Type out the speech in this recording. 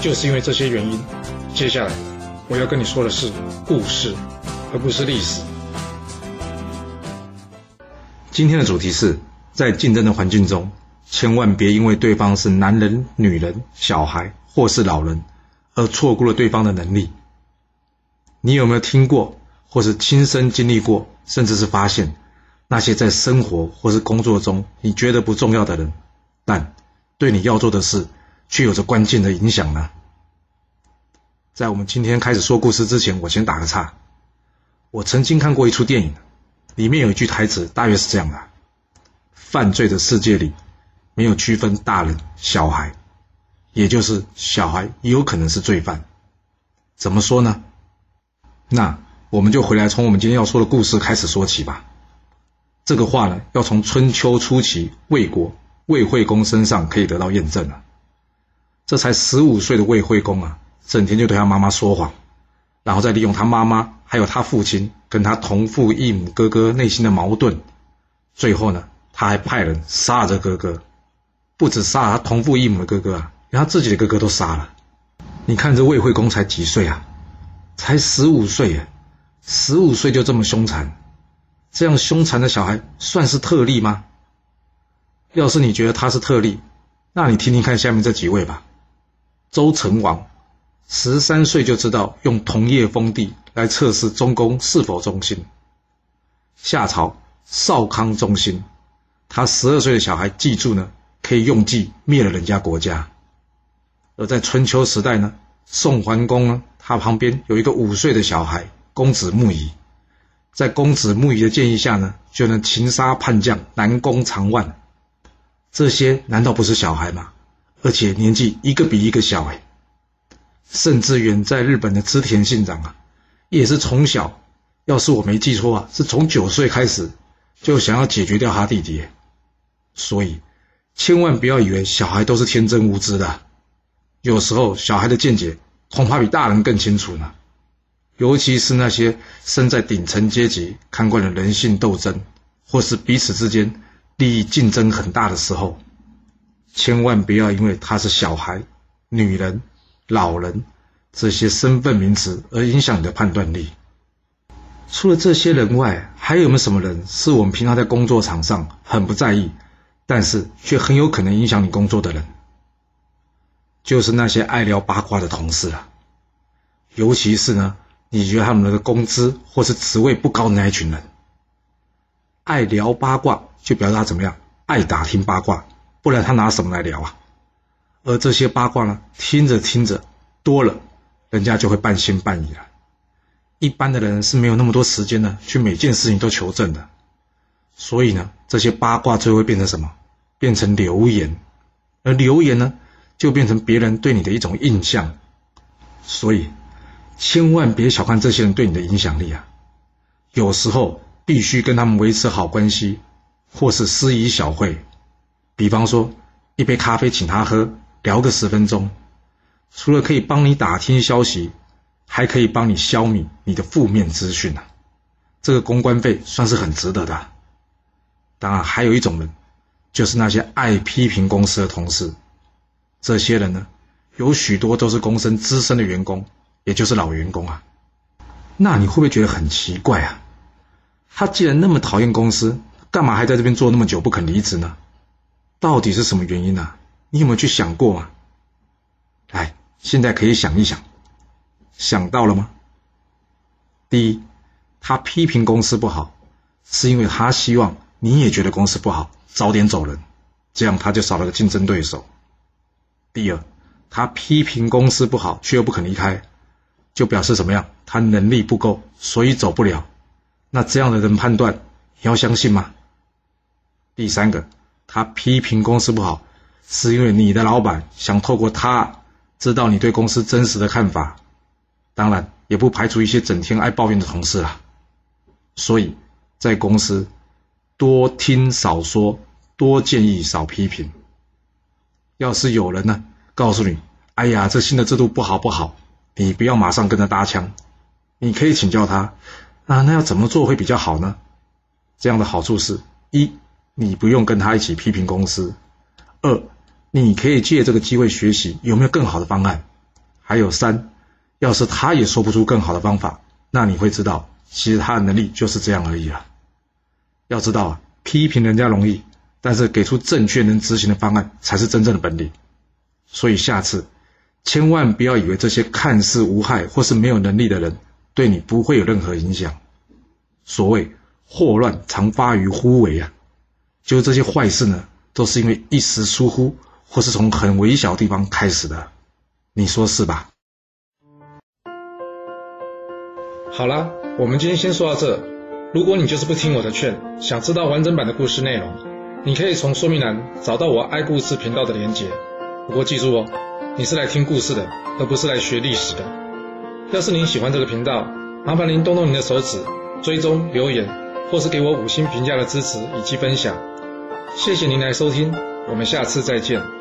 就是因为这些原因，接下来我要跟你说的是故事，而不是历史。今天的主题是在竞争的环境中，千万别因为对方是男人、女人、小孩或是老人，而错过了对方的能力。你有没有听过，或是亲身经历过，甚至是发现那些在生活或是工作中你觉得不重要的人，但对你要做的事？却有着关键的影响呢。在我们今天开始说故事之前，我先打个岔。我曾经看过一出电影，里面有一句台词，大约是这样的：犯罪的世界里，没有区分大人小孩，也就是小孩也有可能是罪犯。怎么说呢？那我们就回来从我们今天要说的故事开始说起吧。这个话呢，要从春秋初期魏国魏惠公身上可以得到验证了。这才十五岁的魏惠公啊，整天就对他妈妈说谎，然后再利用他妈妈还有他父亲跟他同父异母哥哥内心的矛盾，最后呢，他还派人杀了这哥哥，不止杀了他同父异母的哥哥啊，连他自己的哥哥都杀了。你看这魏惠公才几岁啊？才十五岁耶，十五岁就这么凶残，这样凶残的小孩算是特例吗？要是你觉得他是特例，那你听听看下面这几位吧。周成王十三岁就知道用桐叶封地来测试中宫是否忠心。夏朝少康忠心，他十二岁的小孩记住呢，可以用计灭了人家国家。而在春秋时代呢，宋桓公呢，他旁边有一个五岁的小孩公子木仪，在公子木仪的建议下呢，就能擒杀叛将南宫长万。这些难道不是小孩吗？而且年纪一个比一个小哎，甚至远在日本的织田信长啊，也是从小，要是我没记错啊，是从九岁开始就想要解决掉他弟弟。所以，千万不要以为小孩都是天真无知的，有时候小孩的见解恐怕比大人更清楚呢。尤其是那些身在顶层阶级、看惯了人性斗争，或是彼此之间利益竞争很大的时候。千万不要因为他是小孩、女人、老人这些身份名词而影响你的判断力。除了这些人外，还有没有什么人是我们平常在工作场上很不在意，但是却很有可能影响你工作的人？就是那些爱聊八卦的同事了。尤其是呢，你觉得他们的工资或是职位不高的那一群人，爱聊八卦，就表示他怎么样？爱打听八卦。不然他拿什么来聊啊？而这些八卦呢，听着听着多了，人家就会半信半疑了。一般的人是没有那么多时间呢，去每件事情都求证的。所以呢，这些八卦最后会变成什么？变成流言，而流言呢，就变成别人对你的一种印象。所以，千万别小看这些人对你的影响力啊！有时候必须跟他们维持好关系，或是私以小会。比方说，一杯咖啡请他喝，聊个十分钟，除了可以帮你打听消息，还可以帮你消弭你的负面资讯啊。这个公关费算是很值得的。当然，还有一种人，就是那些爱批评公司的同事。这些人呢，有许多都是公司资深的员工，也就是老员工啊。那你会不会觉得很奇怪啊？他既然那么讨厌公司，干嘛还在这边做那么久不肯离职呢？到底是什么原因呢？你有没有去想过吗？来，现在可以想一想，想到了吗？第一，他批评公司不好，是因为他希望你也觉得公司不好，早点走人，这样他就少了个竞争对手。第二，他批评公司不好却又不肯离开，就表示什么样？他能力不够，所以走不了。那这样的人判断，你要相信吗？第三个。他批评公司不好，是因为你的老板想透过他知道你对公司真实的看法。当然，也不排除一些整天爱抱怨的同事啦。所以，在公司多听少说，多建议少批评。要是有人呢告诉你，哎呀，这新的制度不好不好，你不要马上跟他搭腔，你可以请教他，啊，那要怎么做会比较好呢？这样的好处是一，你不用跟他一起批评公司；二，你可以借这个机会学习有没有更好的方案；还有三，要是他也说不出更好的方法，那你会知道，其实他的能力就是这样而已了。要知道啊，批评人家容易。但是给出正确能执行的方案才是真正的本领，所以下次千万不要以为这些看似无害或是没有能力的人对你不会有任何影响。所谓祸乱常发于忽为啊，就是这些坏事呢，都是因为一时疏忽或是从很微小地方开始的，你说是吧？好了，我们今天先说到这。如果你就是不听我的劝，想知道完整版的故事内容。你可以从说明栏找到我爱故事频道的连结。不过记住哦，你是来听故事的，而不是来学历史的。要是您喜欢这个频道，麻烦您动动您的手指，追踪、留言，或是给我五星评价的支持以及分享。谢谢您来收听，我们下次再见。